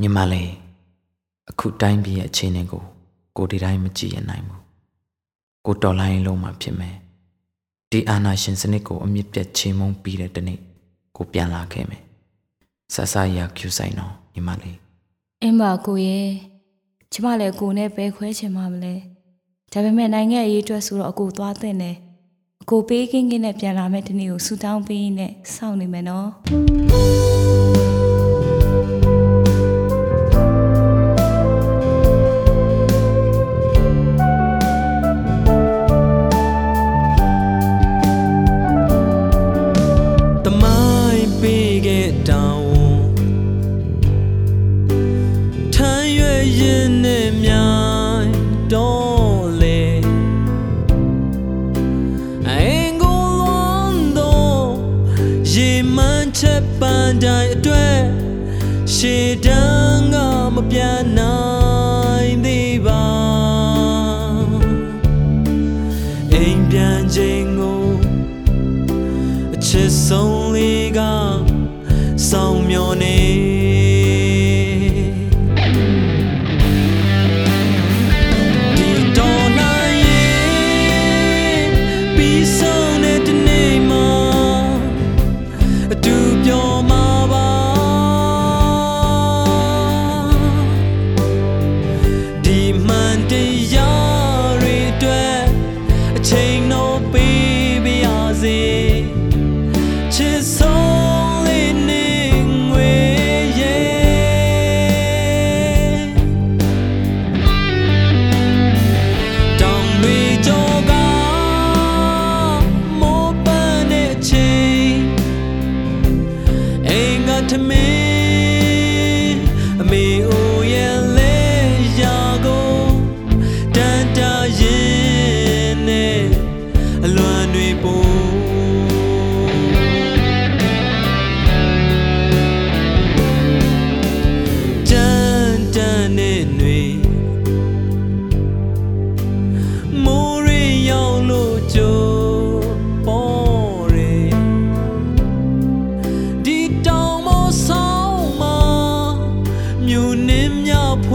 ညီမလေးအခုတိုင်းပြည်ရဲ့အခြေအနေကို ကိုဒီတိုင်းမကြည့်ရနိုင်ဘူးကိုတော်လိုင်းလုံးမှဖြစ်မယ်ဒီအာနာရှင်စနစ်ကိုအမြင့်ပြတ်ချေမှုန်းပြီးတဲ့တနေ့ကိုပြန်လာခဲ့မယ်ဆဆရာကျူဆိုင်တော့ညီမလေးအင်းပါကိုရဲ့ကျမလည်းကိုနဲ့ပဲခွဲချင်မှမလဲဒါပေမဲ့နိုင်ငံရေးအတွက်ဆိုတော့အကိုသွားတဲ့နဲ့အကိုပေးကင်းကင်းနဲ့ပြန်လာမဲ့ဒီနေ့ကိုဆူတောင်းပေးနဲ့စောင့်နေမယ်နော် ပန်းတိုင်းအတွက်ရှေတန်းကမပြန်နိုင်သေးပါအိမ်ပြန်ချိန်ကိုအချစ်ဆုံးလေးကစောင်းမျောနေ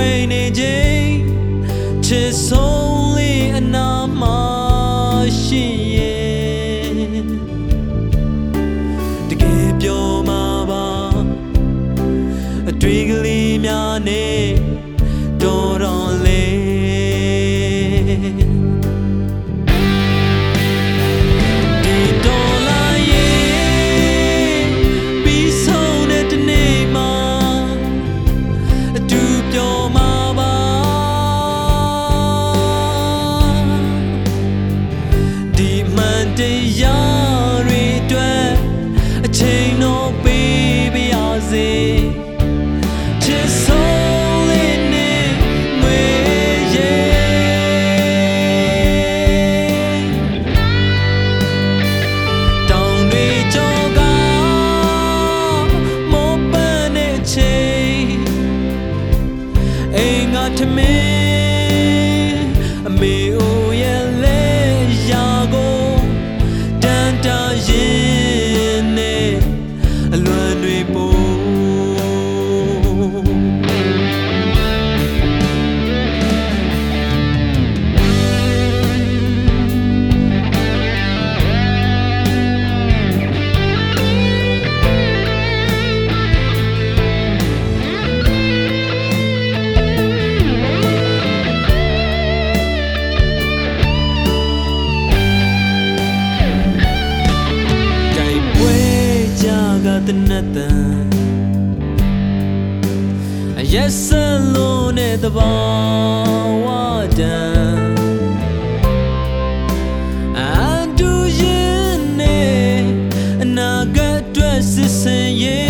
မြဖွေနေခြင်းချစ်ဆုံးလေးအနာမရှိရဲ့တကယ်ပြောမှာပါအတွေ့ကလေးများနဲ့ မှန် တနတ်တန်အရက်စလုံးနဲ့တဘာဝတန်အန်တူရင်နဲ့အနာဂတ်အတွက်စစ်စင်ရဲ့